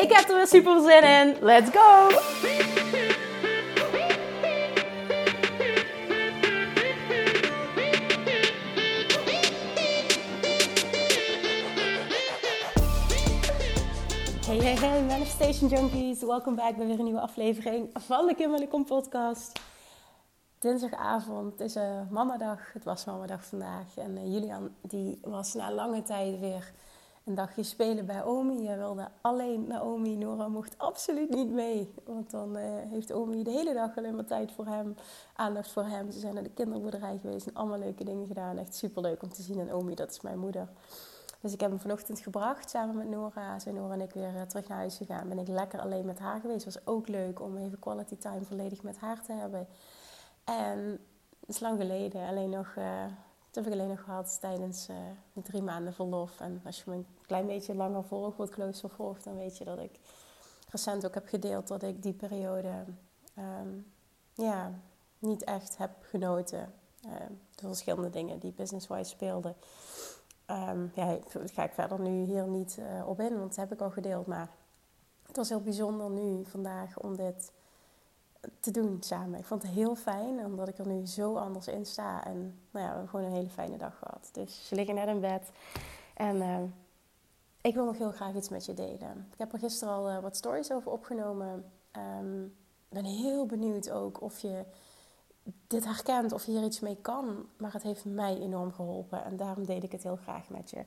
Ik heb er weer super zin in. Let's go! Hey, hey, hey, Manifestation Junkies. Welkom bij weer een nieuwe aflevering van de Kim Kom podcast. Dinsdagavond, is uh, mamadag. Het was mamadag vandaag. En uh, Julian die was na lange tijd weer een dagje spelen bij Omi. Hij wilde alleen naar Omi. Nora mocht absoluut niet mee. Want dan uh, heeft Omi de hele dag alleen maar tijd voor hem. Aandacht voor hem. Ze zijn naar de kinderboerderij geweest en allemaal leuke dingen gedaan. Echt super leuk om te zien. En Omi, dat is mijn moeder. Dus ik heb hem vanochtend gebracht samen met Nora. Zijn Nora en ik weer uh, terug naar huis gegaan. Ben ik lekker alleen met haar geweest. Was ook leuk om even quality time volledig met haar te hebben. En het is lang geleden. Alleen nog... Uh, dat heb ik alleen nog gehad tijdens uh, de drie maanden verlof. En als je me een klein beetje langer volgt, wat closer volgt, dan weet je dat ik recent ook heb gedeeld dat ik die periode um, ja, niet echt heb genoten. Uh, de verschillende dingen die business-wise speelden. Um, ja, daar ga ik verder nu hier niet uh, op in, want dat heb ik al gedeeld. Maar het was heel bijzonder nu, vandaag, om dit te doen samen. Ik vond het heel fijn, omdat ik er nu zo anders in sta. En nou ja, we hebben gewoon een hele fijne dag gehad. Dus ze liggen net in bed. En uh, ik wil nog heel graag iets met je delen. Ik heb er gisteren al uh, wat stories over opgenomen. Um, ik ben heel benieuwd ook of je dit herkent, of je hier iets mee kan. Maar het heeft mij enorm geholpen. En daarom deed ik het heel graag met je.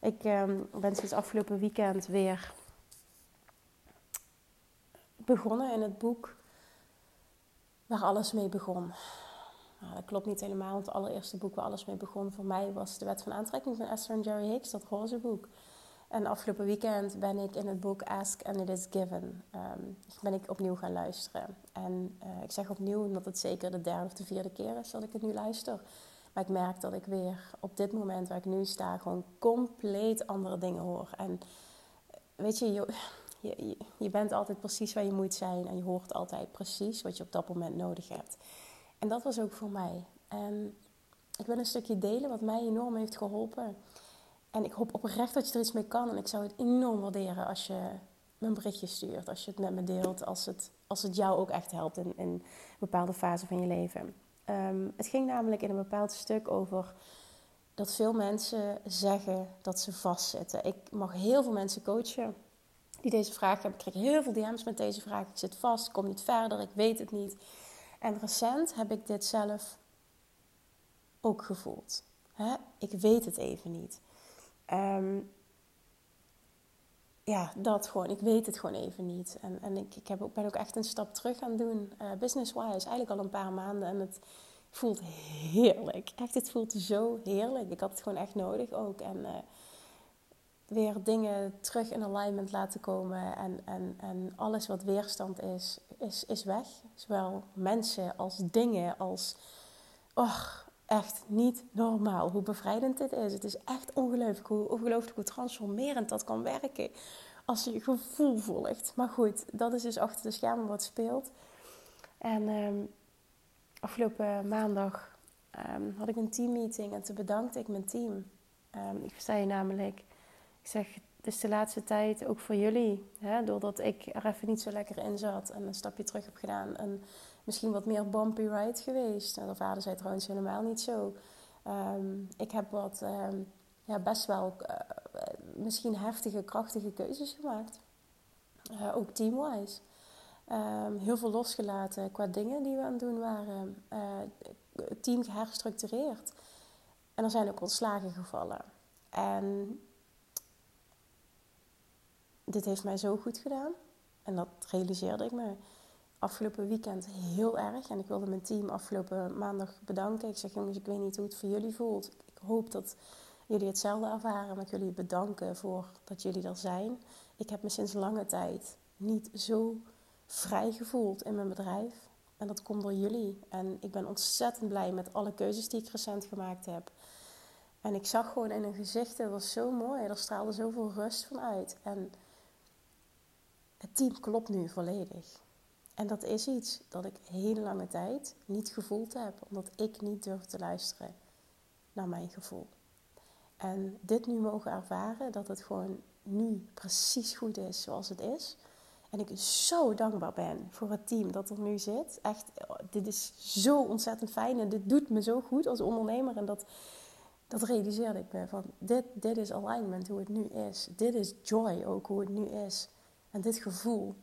Ik um, ben sinds afgelopen weekend weer begonnen in het boek waar alles mee begon. Nou, dat klopt niet helemaal, want het allereerste boek waar alles mee begon voor mij was De Wet van Aantrekking van Esther en Jerry Hicks, dat roze boek. En afgelopen weekend ben ik in het boek Ask and It Is Given, um, ben ik opnieuw gaan luisteren. En uh, ik zeg opnieuw omdat het zeker de derde of de vierde keer is dat ik het nu luister. Maar ik merk dat ik weer op dit moment waar ik nu sta gewoon compleet andere dingen hoor. En weet je, je je, je, bent altijd precies waar je moet zijn en je hoort altijd precies wat je op dat moment nodig hebt. En dat was ook voor mij. Ik wil een stukje delen wat mij enorm heeft geholpen. En ik hoop oprecht dat je er iets mee kan. En ik zou het enorm waarderen als je me een berichtje stuurt, als je het met me deelt, als het, als het jou ook echt helpt in, in een bepaalde fase van je leven. Um, het ging namelijk in een bepaald stuk over dat veel mensen zeggen dat ze vastzitten. Ik mag heel veel mensen coachen die deze vraag hebben. Ik kreeg heel veel DM's met deze vraag. Ik zit vast, ik kom niet verder, ik weet het niet. En recent heb ik dit zelf ook gevoeld. Ik weet het even niet. Um, ja, dat gewoon. Ik weet het gewoon even niet. En, en ik, heb ook, ben ook echt een stap terug gaan doen. Uh, Business-wise, eigenlijk al een paar maanden. En het voelt heerlijk. Echt, het voelt zo heerlijk. Ik had het gewoon echt nodig ook. En uh, weer dingen terug in alignment laten komen. En, en, en alles wat weerstand is, is, is weg. Zowel mensen als dingen, als... Och, echt niet normaal hoe bevrijdend dit is. Het is echt ongelooflijk hoe, ongelooflijk hoe transformerend dat kan werken. Als je je gevoel volgt. Maar goed, dat is dus achter de schermen wat speelt. En um, afgelopen maandag um, had ik een teammeeting en toen bedankte ik mijn team. Um, ik zei namelijk ik zeg, is de laatste tijd ook voor jullie. Hè, doordat ik er even niet zo lekker in zat en een stapje terug heb gedaan. En misschien wat meer bumpy ride geweest. En de vader zei trouwens helemaal niet zo. Um, ik heb wat, um, ja, best wel uh, misschien heftige, krachtige keuzes gemaakt. Uh, ook teamwise. Um, heel veel losgelaten qua dingen die we aan het doen waren. Uh, team geherstructureerd. En er zijn ook ontslagen gevallen. En dit heeft mij zo goed gedaan. En dat realiseerde ik me afgelopen weekend heel erg. En ik wilde mijn team afgelopen maandag bedanken. Ik zeg, jongens, ik weet niet hoe het voor jullie voelt. Ik hoop dat jullie hetzelfde ervaren. Maar jullie bedanken voor dat jullie er zijn. Ik heb me sinds lange tijd niet zo vrij gevoeld in mijn bedrijf. En dat komt door jullie. En ik ben ontzettend blij met alle keuzes die ik recent gemaakt heb. En ik zag gewoon in hun gezichten, het was zo mooi. Er straalde zoveel rust van uit. En het team klopt nu volledig. En dat is iets dat ik hele lange tijd niet gevoeld heb, omdat ik niet durf te luisteren naar mijn gevoel. En dit nu mogen ervaren, dat het gewoon nu precies goed is zoals het is. En ik zo dankbaar ben voor het team dat er nu zit. Echt, dit is zo ontzettend fijn en dit doet me zo goed als ondernemer. En dat, dat realiseerde ik me van, dit, dit is alignment hoe het nu is. Dit is joy ook hoe het nu is. En dit gevoel,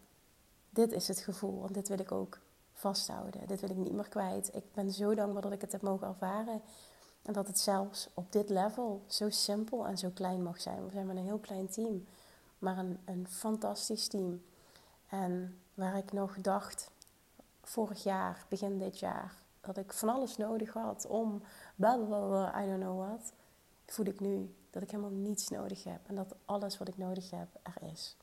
dit is het gevoel. En dit wil ik ook vasthouden. Dit wil ik niet meer kwijt. Ik ben zo dankbaar dat ik het heb mogen ervaren. En dat het zelfs op dit level zo simpel en zo klein mag zijn. We zijn met een heel klein team, maar een, een fantastisch team. En waar ik nog dacht, vorig jaar, begin dit jaar, dat ik van alles nodig had om blablabla, I don't know what, voel ik nu dat ik helemaal niets nodig heb. En dat alles wat ik nodig heb er is.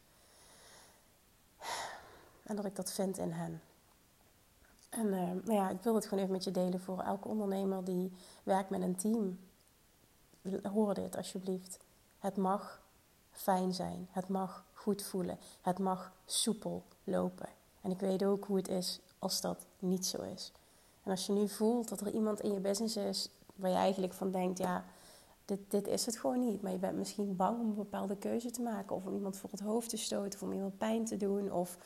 En dat ik dat vind in hen. En nou ja, ik wil het gewoon even met je delen voor elke ondernemer die werkt met een team. Hoor dit alsjeblieft. Het mag fijn zijn. Het mag goed voelen. Het mag soepel lopen. En ik weet ook hoe het is als dat niet zo is. En als je nu voelt dat er iemand in je business is waar je eigenlijk van denkt, ja, dit, dit is het gewoon niet. Maar je bent misschien bang om een bepaalde keuze te maken. Of om iemand voor het hoofd te stoten. Of om iemand pijn te doen. Of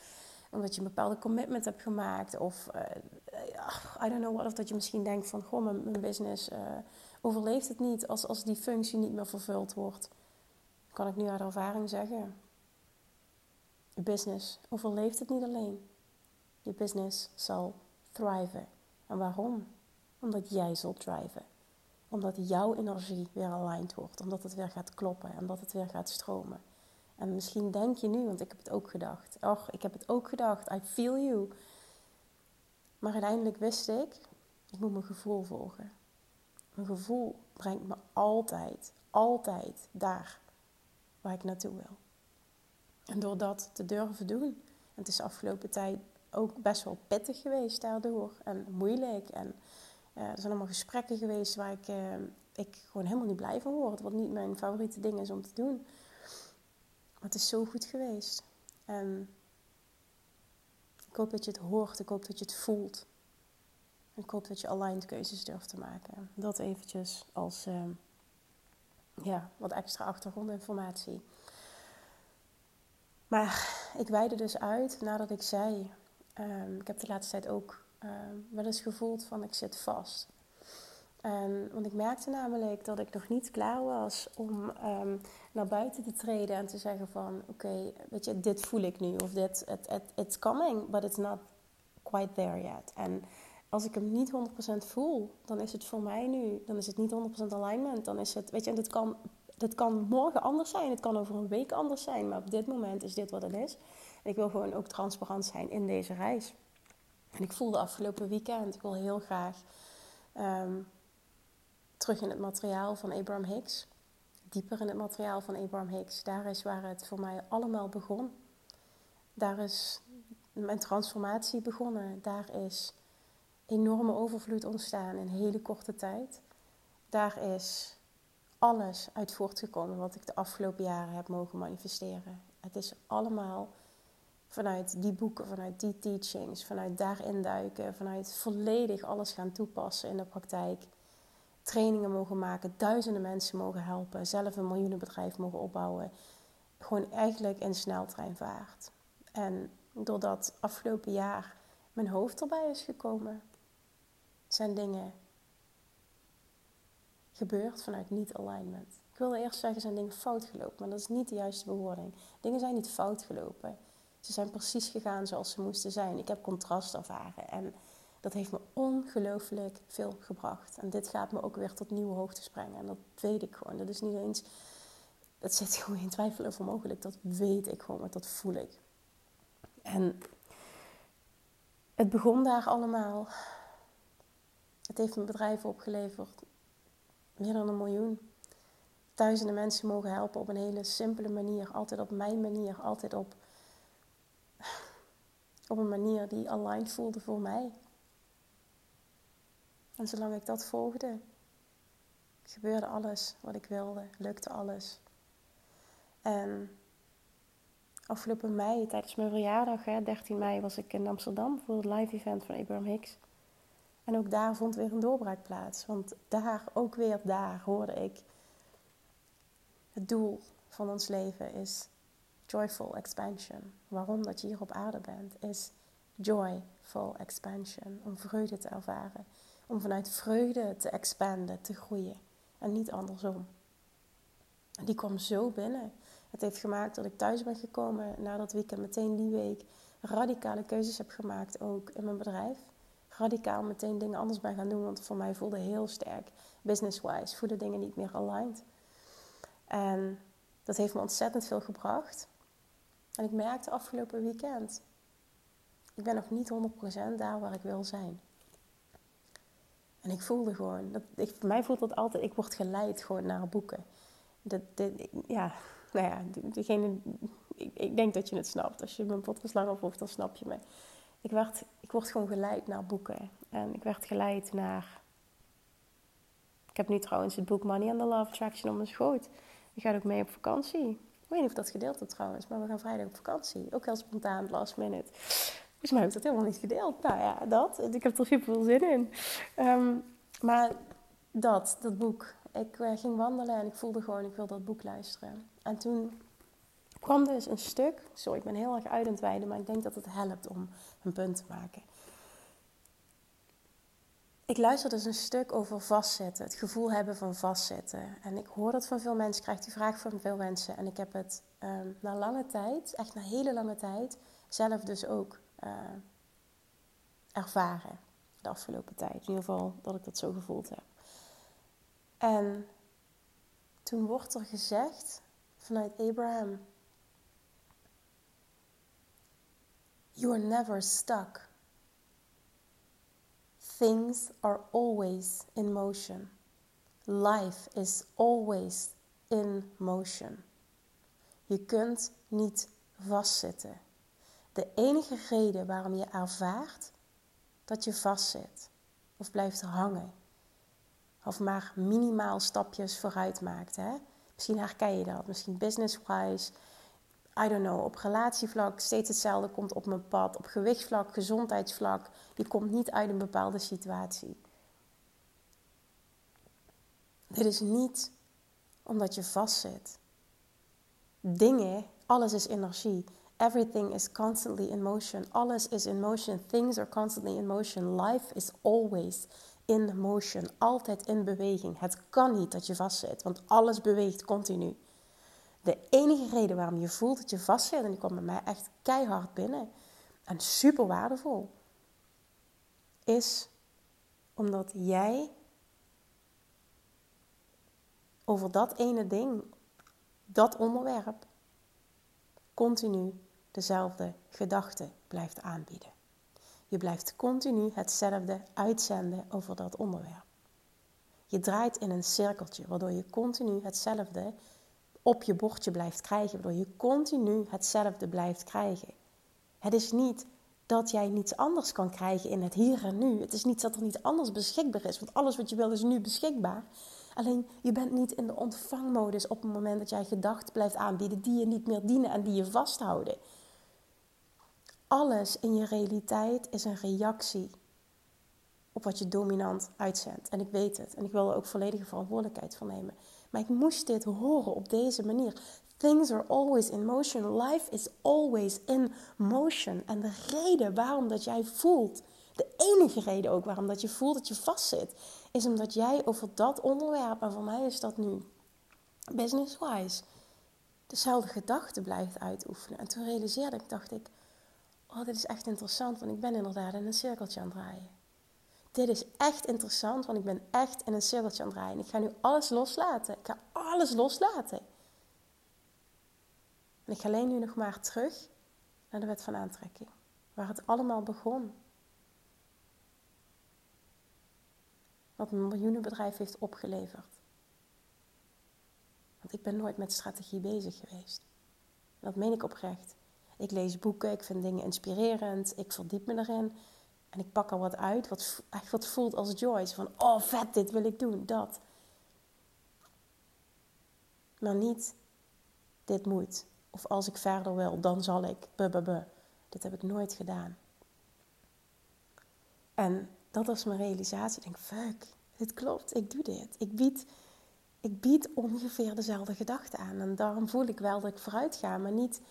omdat je een bepaalde commitment hebt gemaakt. Of uh, I don't know what. Of dat je misschien denkt van, goh, mijn, business uh, overleeft het niet als, als die functie niet meer vervuld wordt. Kan ik nu uit ervaring zeggen. Je business overleeft het niet alleen. Je business zal thriven. En waarom? Omdat jij zult thriven. Omdat jouw energie weer aligned wordt. Omdat het weer gaat kloppen. Omdat het weer gaat stromen. En misschien denk je nu, want ik heb het ook gedacht. Och, ik heb het ook gedacht. I feel you. Maar uiteindelijk wist ik, ik moet mijn gevoel volgen. Mijn gevoel brengt me altijd, altijd daar waar ik naartoe wil. En door dat te durven doen, en het is de afgelopen tijd ook best wel pittig geweest daardoor en moeilijk. En uh, er zijn allemaal gesprekken geweest waar ik, uh, ik gewoon helemaal niet blij van word, wat niet mijn favoriete ding is om te doen. Maar het is zo goed geweest. En ik hoop dat je het hoort, ik hoop dat je het voelt. En ik hoop dat je aligned keuzes durft te maken. Dat eventjes als uh, ja, wat extra achtergrondinformatie. Maar ik wijde dus uit nadat ik zei. Um, ik heb de laatste tijd ook um, wel eens gevoeld van ik zit vast. En, want ik merkte namelijk dat ik nog niet klaar was om um, naar buiten te treden en te zeggen van oké, weet je, dit voel ik nu. Of dit, it, it, it's coming, but it's not quite there yet. En als ik hem niet 100% voel, dan is het voor mij nu, dan is het niet 100% alignment. Dan is het, weet je, en dit kan dat kan morgen anders zijn, het kan over een week anders zijn, maar op dit moment is dit wat het is. En ik wil gewoon ook transparant zijn in deze reis. En ik voelde afgelopen weekend, ik wil heel graag um, terug in het materiaal van Abraham Hicks. Dieper in het materiaal van Abraham Hicks. Daar is waar het voor mij allemaal begon. Daar is mijn transformatie begonnen. Daar is enorme overvloed ontstaan in hele korte tijd. Daar is alles uit voortgekomen wat ik de afgelopen jaren heb mogen manifesteren. Het is allemaal vanuit die boeken, vanuit die teachings, vanuit daarin duiken, vanuit volledig alles gaan toepassen in de praktijk. Trainingen mogen maken, duizenden mensen mogen helpen, zelf een miljoenenbedrijf mogen opbouwen. Gewoon eigenlijk in sneltreinvaart. En doordat afgelopen jaar mijn hoofd erbij is gekomen, zijn dingen gebeurt vanuit niet-alignment. Ik wilde eerst zeggen, zijn dingen fout gelopen, maar dat is niet de juiste bewoording. Dingen zijn niet fout gelopen. Ze zijn precies gegaan zoals ze moesten zijn. Ik heb contrast ervaren en dat heeft me ongelooflijk veel gebracht. En dit gaat me ook weer tot nieuwe hoogtes brengen. En dat weet ik gewoon. Dat is niet eens, dat zit gewoon in twijfel over mogelijk. Dat weet ik gewoon, dat voel ik. En het begon daar allemaal. Het heeft mijn bedrijf opgeleverd meer dan een miljoen. Duizenden mensen mogen helpen op een hele simpele manier. Altijd op mijn manier. Altijd op op een manier die aligned voelde voor mij. En zolang ik dat volgde, gebeurde alles wat ik wilde, lukte alles. En afgelopen mei, tijdens mijn verjaardag, hè, 13 mei, was ik in Amsterdam voor het live event van Abraham Hicks. En ook daar vond weer een doorbraak plaats. Want daar, ook weer daar, hoorde ik... Het doel van ons leven is joyful expansion. Waarom dat je hier op aarde bent, is joyful expansion. Om vreugde te ervaren. Om vanuit vreugde te expanden, te groeien. En niet andersom. Die kwam zo binnen. Het heeft gemaakt dat ik thuis ben gekomen na dat weekend, meteen die week, radicale keuzes heb gemaakt ook in mijn bedrijf. Radicaal meteen dingen anders ben gaan doen, want voor mij voelde heel sterk, business-wise, voelde dingen niet meer aligned. En dat heeft me ontzettend veel gebracht. En ik merkte afgelopen weekend, ik ben nog niet 100% daar waar ik wil zijn. En ik voelde gewoon, dat, voor mij voelt dat altijd, ik word geleid gewoon naar boeken. Dat, dat, ja, nou ja, degene, ik, ik, denk dat je het snapt. Als je mijn podcast langer volgt, dan snap je me. Ik, werd, ik word gewoon geleid naar boeken. En ik werd geleid naar... Ik heb nu trouwens het boek Money and the Love Attraction om mijn schoot. Ik ga ook mee op vakantie. Ik weet niet of dat gedeeld is trouwens, maar we gaan vrijdag op vakantie. Ook heel spontaan, last minute. Volgens mij heb ik dat helemaal niet gedeeld. Nou ja, dat. Ik heb er super veel zin in. Um, maar dat, dat boek. Ik uh, ging wandelen en ik voelde gewoon, ik wil dat boek luisteren. En toen kwam dus een stuk. Sorry, ik ben heel erg uit maar ik denk dat het helpt om een punt te maken. Ik luisterde dus een stuk over vastzitten, het gevoel hebben van vastzitten. En ik hoor dat van veel mensen, ik krijg die vraag van veel mensen. En ik heb het um, na lange tijd, echt na hele lange tijd, zelf dus ook uh, ervaren. De afgelopen tijd. In ieder geval dat ik dat zo gevoeld heb. En toen wordt er gezegd vanuit Abraham: You are never stuck. Things are always in motion. Life is always in motion. Je kunt niet vastzitten. De enige reden waarom je ervaart dat je vastzit of blijft hangen of maar minimaal stapjes vooruit maakt. Hè? Misschien herken je dat, misschien business-wise, I don't know, op relatievlak steeds hetzelfde komt op mijn pad, op gewichtsvlak, gezondheidsvlak, je komt niet uit een bepaalde situatie. Dit is niet omdat je vastzit. Dingen, alles is energie. Everything is constantly in motion. Alles is in motion. Things are constantly in motion. Life is always in motion. Altijd in beweging. Het kan niet dat je vastzit, want alles beweegt continu. Enige reden waarom je voelt dat je vastzit, en die kwam bij mij echt keihard binnen en super waardevol, is omdat jij over dat ene ding, dat onderwerp, continu dezelfde gedachten blijft aanbieden. Je blijft continu hetzelfde uitzenden over dat onderwerp. Je draait in een cirkeltje, waardoor je continu hetzelfde op je bordje blijft krijgen, waardoor je continu hetzelfde blijft krijgen. Het is niet dat jij niets anders kan krijgen in het hier en nu. Het is niet dat er niet anders beschikbaar is, want alles wat je wil is nu beschikbaar. Alleen je bent niet in de ontvangmodus op het moment dat jij gedachten blijft aanbieden die je niet meer dienen en die je vasthouden. Alles in je realiteit is een reactie op wat je dominant uitzendt. En ik weet het. En ik wil er ook volledige verantwoordelijkheid voor nemen. Maar ik moest dit horen op deze manier. Things are always in motion. Life is always in motion. En de reden waarom dat jij voelt, de enige reden ook waarom dat je voelt dat je vastzit, is omdat jij over dat onderwerp, en voor mij is dat nu business-wise, dezelfde gedachten blijft uitoefenen. En toen realiseerde ik, dacht ik, oh, dit is echt interessant, want ik ben inderdaad in een cirkeltje aan het draaien. Dit is echt interessant, want ik ben echt in een cirkeltje aan het draaien. Ik ga nu alles loslaten. Ik ga alles loslaten. En ik ga alleen nu nog maar terug naar de wet van aantrekking. Waar het allemaal begon. Wat een miljoenenbedrijf heeft opgeleverd. Want ik ben nooit met strategie bezig geweest. dat meen ik oprecht. Ik lees boeken, ik vind dingen inspirerend, ik verdiep me erin. En ik pak er wat uit, wat wat voelt als joy. Van, oh vet, dit wil ik doen, dat. Maar niet, dit moet. Of als ik verder wil, dan zal ik. Buh, Dit heb ik nooit gedaan. En dat was mijn realisatie. Ik denk, fuck, dit klopt, ik doe dit. Ik bied, ik bied ongeveer dezelfde gedachten aan. En daarom voel ik wel dat ik vooruit ga, maar niet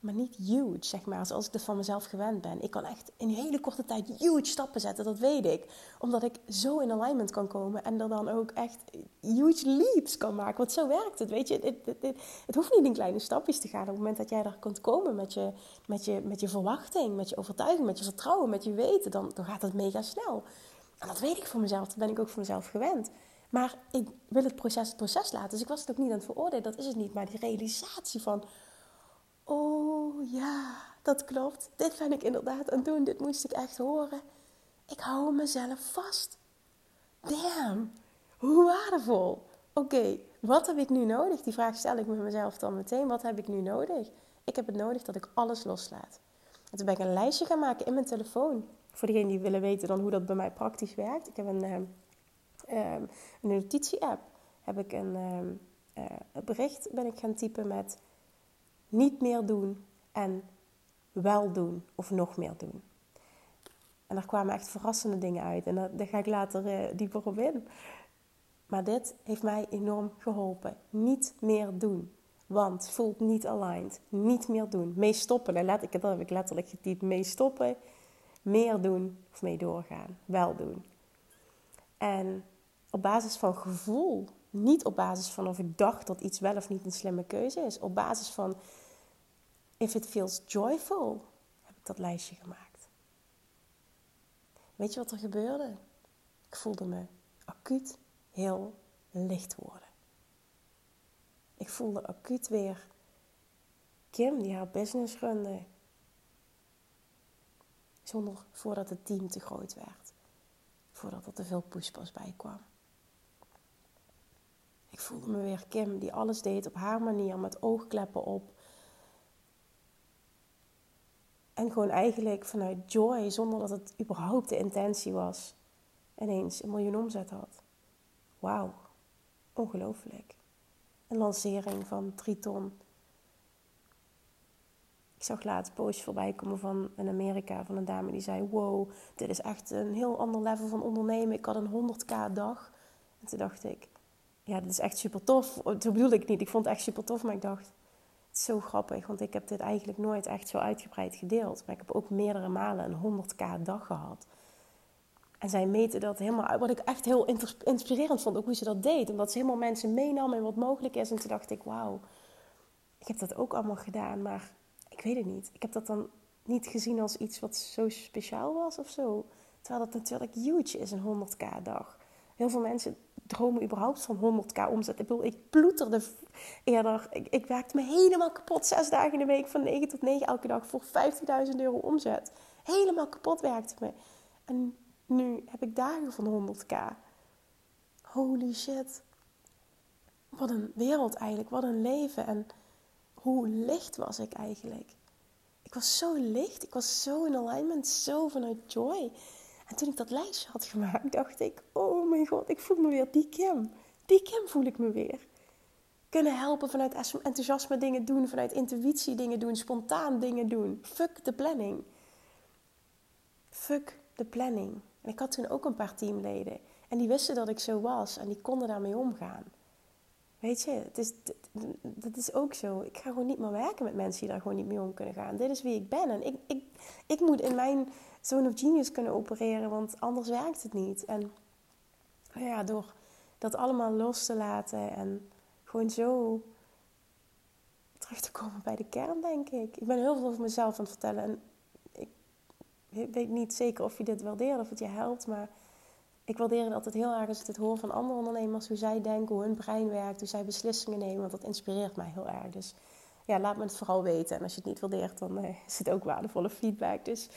maar niet huge, zeg maar, zoals ik dat van mezelf gewend ben. Ik kan echt in een hele korte tijd huge stappen zetten, dat weet ik. Omdat ik zo in alignment kan komen en er dan ook echt huge leaps kan maken. Want zo werkt het, weet je. Het, het, het, hoeft niet in kleine stapjes te gaan. Op het moment dat jij daar kunt komen met je, met je, met je verwachting, met je overtuiging, met je vertrouwen, met je weten, dan, dan gaat het mega snel. En dat weet ik voor mezelf, dat ben ik ook voor mezelf gewend. Maar ik wil het proces het proces laten. Dus ik was het ook niet aan het veroordelen, dat is het niet. Maar die realisatie van Oh ja, dat klopt. Dit ben ik inderdaad aan het doen. Dit moest ik echt horen. Ik hou mezelf vast. Damn, hoe waardevol. Oké, wat heb ik nu nodig? Die vraag stel ik me mezelf dan meteen. Wat heb ik nu nodig? Ik heb het nodig dat ik alles loslaat. En toen ben ik een lijstje gaan maken in mijn telefoon. Voor degenen die willen weten dan hoe dat bij mij praktisch werkt. Ik heb een, um, een notitie-app. Heb ik een uh, bericht ben ik gaan typen met niet meer doen en wel doen of nog meer doen. En daar kwamen echt verrassende dingen uit. En daar, ga ik later uh, dieper op in. Maar dit heeft mij enorm geholpen. Niet meer doen. Want voelt niet aligned. Niet meer doen. Mee stoppen. En laat ik, dat heb ik letterlijk getypt. Mee stoppen. Meer doen of mee doorgaan. Wel doen. En op basis van gevoel. Niet op basis van of ik dacht dat iets wel of niet een slimme keuze is. Op basis van If it feels joyful, heb ik dat lijstje gemaakt. Weet je wat er gebeurde? Ik voelde me acuut heel licht worden. Ik voelde acuut weer Kim die haar business runde. Zonder voordat het team te groot werd. Voordat er te veel pushpas bij kwam. Voelde me weer Kim die alles deed op haar manier met oogkleppen op. En gewoon eigenlijk vanuit joy, zonder dat het überhaupt de intentie was, ineens een miljoen omzet had. Wauw, ongelooflijk. Een lancering van Triton. Ik zag laatst post voorbij komen van in Amerika van een dame die zei: Wow, dit is echt een heel ander level van ondernemen. Ik had een 100k dag. En toen dacht ik: Ja, dit is echt super tof. Dat bedoel ik niet. Ik vond het echt super tof, maar ik dacht: zo grappig, want ik heb dit eigenlijk nooit echt zo uitgebreid gedeeld. Maar ik heb ook meerdere malen een 100k dag gehad. En zij meten dat helemaal uit. Wat ik echt heel inspirerend vond, ook hoe ze dat deed. Omdat ze helemaal mensen meenam en wat mogelijk is. En toen dacht ik, wauw, ik heb dat ook allemaal gedaan. Maar ik weet het niet. Ik heb dat dan niet gezien als iets wat zo speciaal was of zo. Terwijl dat natuurlijk huge is, een 100k dag. Heel veel mensen dromen überhaupt van 100k omzet. Ik, bedoel, ik ploeterde eerder. Ik, ik werkte me helemaal kapot. Zes dagen in de week van 9 tot 9 elke dag voor 15.000 euro omzet. Helemaal kapot werkte me. En nu heb ik dagen van 100k. Holy shit. Wat een wereld eigenlijk. Wat een leven. En hoe licht was ik eigenlijk. Ik was zo licht. Ik was zo in alignment. Zo vanuit joy. En toen ik dat lijstje had gemaakt, dacht ik: Oh mijn god, ik voel me weer die Kim. Die Kim voel ik me weer. Kunnen helpen vanuit enthousiasme dingen doen, vanuit intuïtie dingen doen, spontaan dingen doen. Fuck de planning. Fuck de planning. En ik had toen ook een paar teamleden. En die wisten dat ik zo was en die konden daarmee omgaan. Weet je, het is, dat is ook zo. Ik ga gewoon niet meer werken met mensen die daar gewoon niet mee om kunnen gaan. Dit is wie ik ben. En ik, ik, ik moet in mijn zone of genius kunnen opereren, want anders werkt het niet. En ja, door dat allemaal los te laten en gewoon zo terug te komen bij de kern, denk ik. Ik ben heel veel over mezelf aan het vertellen en ik weet niet zeker of je dit waardeert of het je helpt, maar ik waardeer het altijd heel erg als ik het hoor van andere ondernemers, hoe zij denken, hoe hun brein werkt, hoe zij beslissingen nemen, want dat inspireert mij heel erg. Dus ja, laat me het vooral weten. En als je het niet waardeert, dan uh, is het ook waardevolle feedback. Dus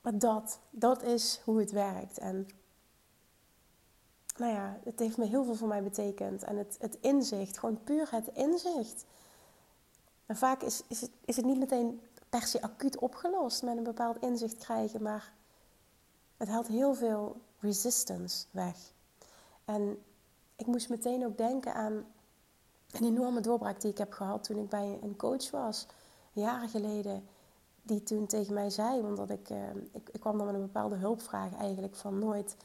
maar dat, dat is hoe het werkt. En nou ja, het heeft me heel veel voor mij betekend. En het, het inzicht, gewoon puur het inzicht. En vaak is, is, het, is het niet meteen per se acuut opgelost met een bepaald inzicht krijgen, maar het haalt heel veel resistance weg. En ik moest meteen ook denken aan een enorme doorbraak die ik heb gehad toen ik bij een coach was, jaren geleden. Die toen tegen mij zei, omdat ik, uh, ik, ik, kwam dan met een bepaalde hulpvraag eigenlijk van nooit,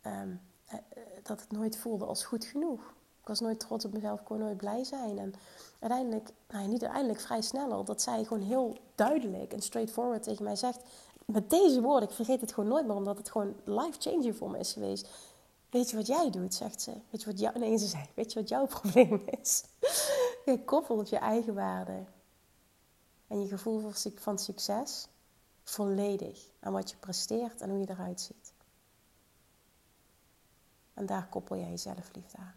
ehm, eh, eh, dat het nooit voelde als goed genoeg. Ik was nooit trots op mezelf, ik kon nooit blij zijn. En uiteindelijk, nou niet uiteindelijk, vrij snel al, dat zij gewoon heel duidelijk en straightforward tegen mij zegt. Met deze woorden, ik vergeet het gewoon nooit meer, omdat het gewoon life-changing voor me is geweest. Weet je wat jij doet, zegt ze. Weet je wat jou... Nee, ze zei, weet je wat jouw probleem is? je koppelt je eigen waarde en je gevoel van succes volledig aan wat je presteert en hoe je eruit ziet. En daar koppel jij je zelfliefde aan.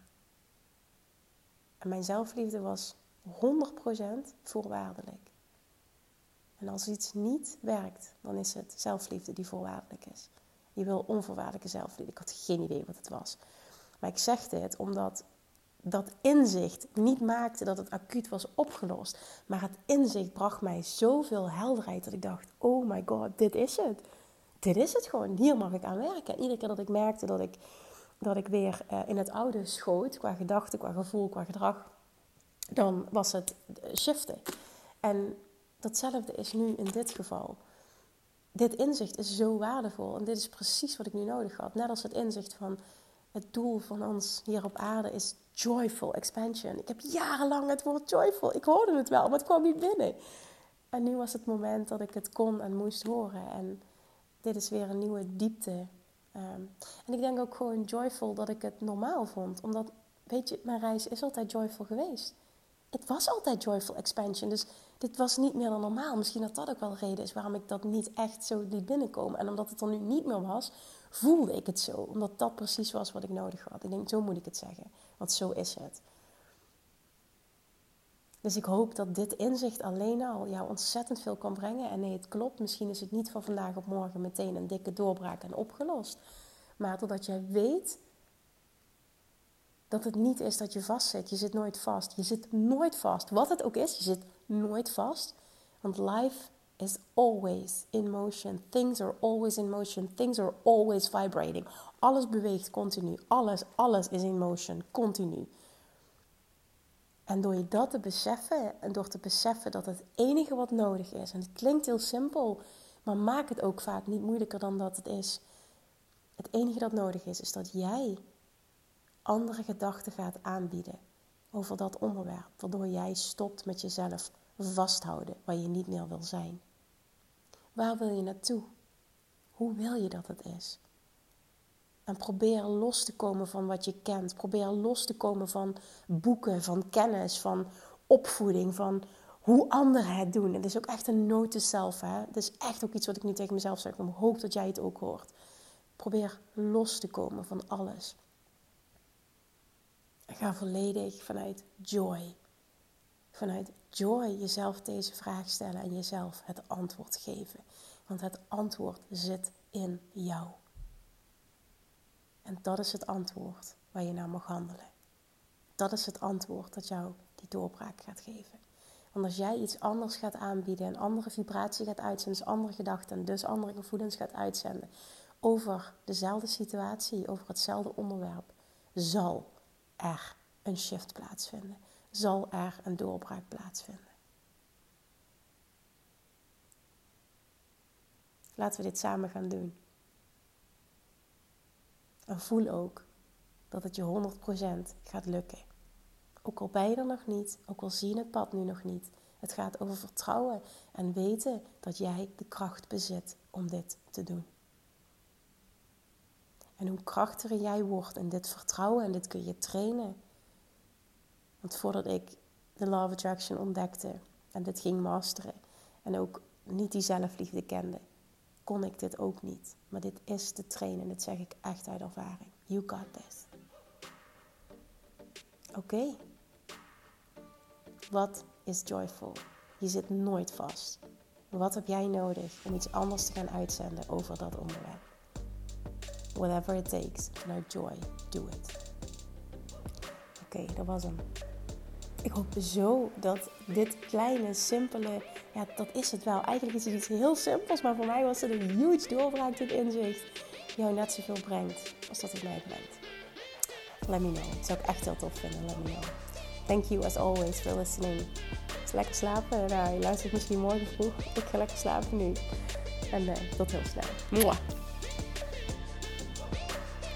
En mijn zelfliefde was 100% voorwaardelijk. En als iets niet werkt, dan is het zelfliefde die voorwaardelijk is. Je wil onvoorwaardelijke zelfliefde. Ik had geen idee wat het was. Maar ik zeg dit omdat dat inzicht niet maakte dat het acuut was opgelost. Maar het inzicht bracht mij zoveel helderheid dat ik dacht: oh my god, dit is het. Dit is het gewoon. Hier mag ik aan werken. En iedere keer dat ik merkte dat ik, dat ik weer uh, in het oude schoot, qua gedachten, qua gevoel, qua gedrag, dan was het shiften. En datzelfde is nu in dit geval dit inzicht is zo waardevol. En dit is precies wat ik nu nodig had. Net als het inzicht van het doel van ons hier op aarde is joyful expansion. Ik heb jarenlang het woord joyful. Ik hoorde het wel, maar het kwam niet binnen. En nu was het moment dat ik het kon en moest horen. En dit is weer een nieuwe diepte. Ehm, en ik denk ook gewoon joyful dat ik het normaal vond. Omdat, weet je, mijn reis is altijd joyful geweest. Het was altijd joyful expansion. Dus dit was niet meer dan normaal. Misschien dat dat ook wel de reden is waarom ik dat niet echt zo liet binnenkomen. En omdat het er nu niet meer was, voelde ik het zo. Omdat dat precies was wat ik nodig had. Ik denk, zo moet ik het zeggen. Want zo is het. Dus ik hoop dat dit inzicht alleen al jou ontzettend veel kan brengen. En nee, het klopt. Misschien is het niet van vandaag op morgen meteen een dikke doorbraak en opgelost. Maar totdat jij weet dat het niet is dat je vastzit. Je zit nooit vast. Je zit nooit vast. Wat het ook is, je zit nooit vast. Want life is always in motion. Things are always in motion. Things are always vibrating. Alles beweegt continu. Alles, alles is in motion. Continu. En door je dat te beseffen en door te beseffen dat het enige wat nodig is, en het klinkt heel simpel, maar maak het ook vaak niet moeilijker dan dat het is. Het enige dat nodig is, is dat jij andere gedachten gaat aanbieden over dat onderwerp, waardoor jij stopt met jezelf vasthouden waar je niet meer wil zijn. Waar wil je naartoe? Hoe wil je dat het is? En probeer los te komen van wat je kent. Probeer los te komen van boeken, van kennis, van opvoeding, van hoe anderen het doen. Het is ook echt een note zelf. Het is echt ook iets wat ik nu tegen mezelf zeg. Ik hoop dat jij het ook hoort. Probeer los te komen van alles. En ga volledig vanuit joy. Vanuit joy jezelf deze vraag stellen en jezelf het antwoord geven. Want het antwoord zit in jou. En dat is het antwoord waar je naar mag handelen. Dat is het antwoord dat jou die doorbraak gaat geven. Want als jij iets anders gaat aanbieden, een andere vibratie gaat uitzenden, dus andere gedachten, dus andere gevoelens gaat uitzenden over dezelfde situatie, over hetzelfde onderwerp, zal er een shift plaatsvinden? Zal er een doorbraak plaatsvinden? Laten we dit samen gaan doen. En voel ook dat het je 100% gaat lukken. Ook al ben je er nog niet, ook al zie je het pad nu nog niet. Het gaat over vertrouwen en weten dat jij de kracht bezit om dit te doen. En hoe krachtiger jij wordt in dit vertrouwen, en dit kun je trainen. Want voordat ik de Law of Attraction ontdekte en dit ging masteren en ook niet die zelfliefde kende, kon ik dit ook niet. Maar dit is te trainen, dit zeg ik echt uit ervaring. You got this. Oké. Wat is joyful? Je zit nooit vast. Wat heb jij nodig om iets anders te gaan uitzenden over dat onderwerp? Whatever it takes, vanuit joy, do it. Oké, dat was hem. Ik hoop zo dat dit kleine, simpele ja, dat is het wel. Eigenlijk is het iets heel simpels, maar voor mij was het een huge doorbraak, dit inzicht. Jou net zoveel brengt als dat het mij brengt. Let me know. Dat zou ik echt heel tof vinden. Let me know. Thank you as always for listening. Is lekker slapen. Nou, je luistert misschien morgen vroeg. Ik ga lekker slapen nu. En uh, tot heel snel. Mwah.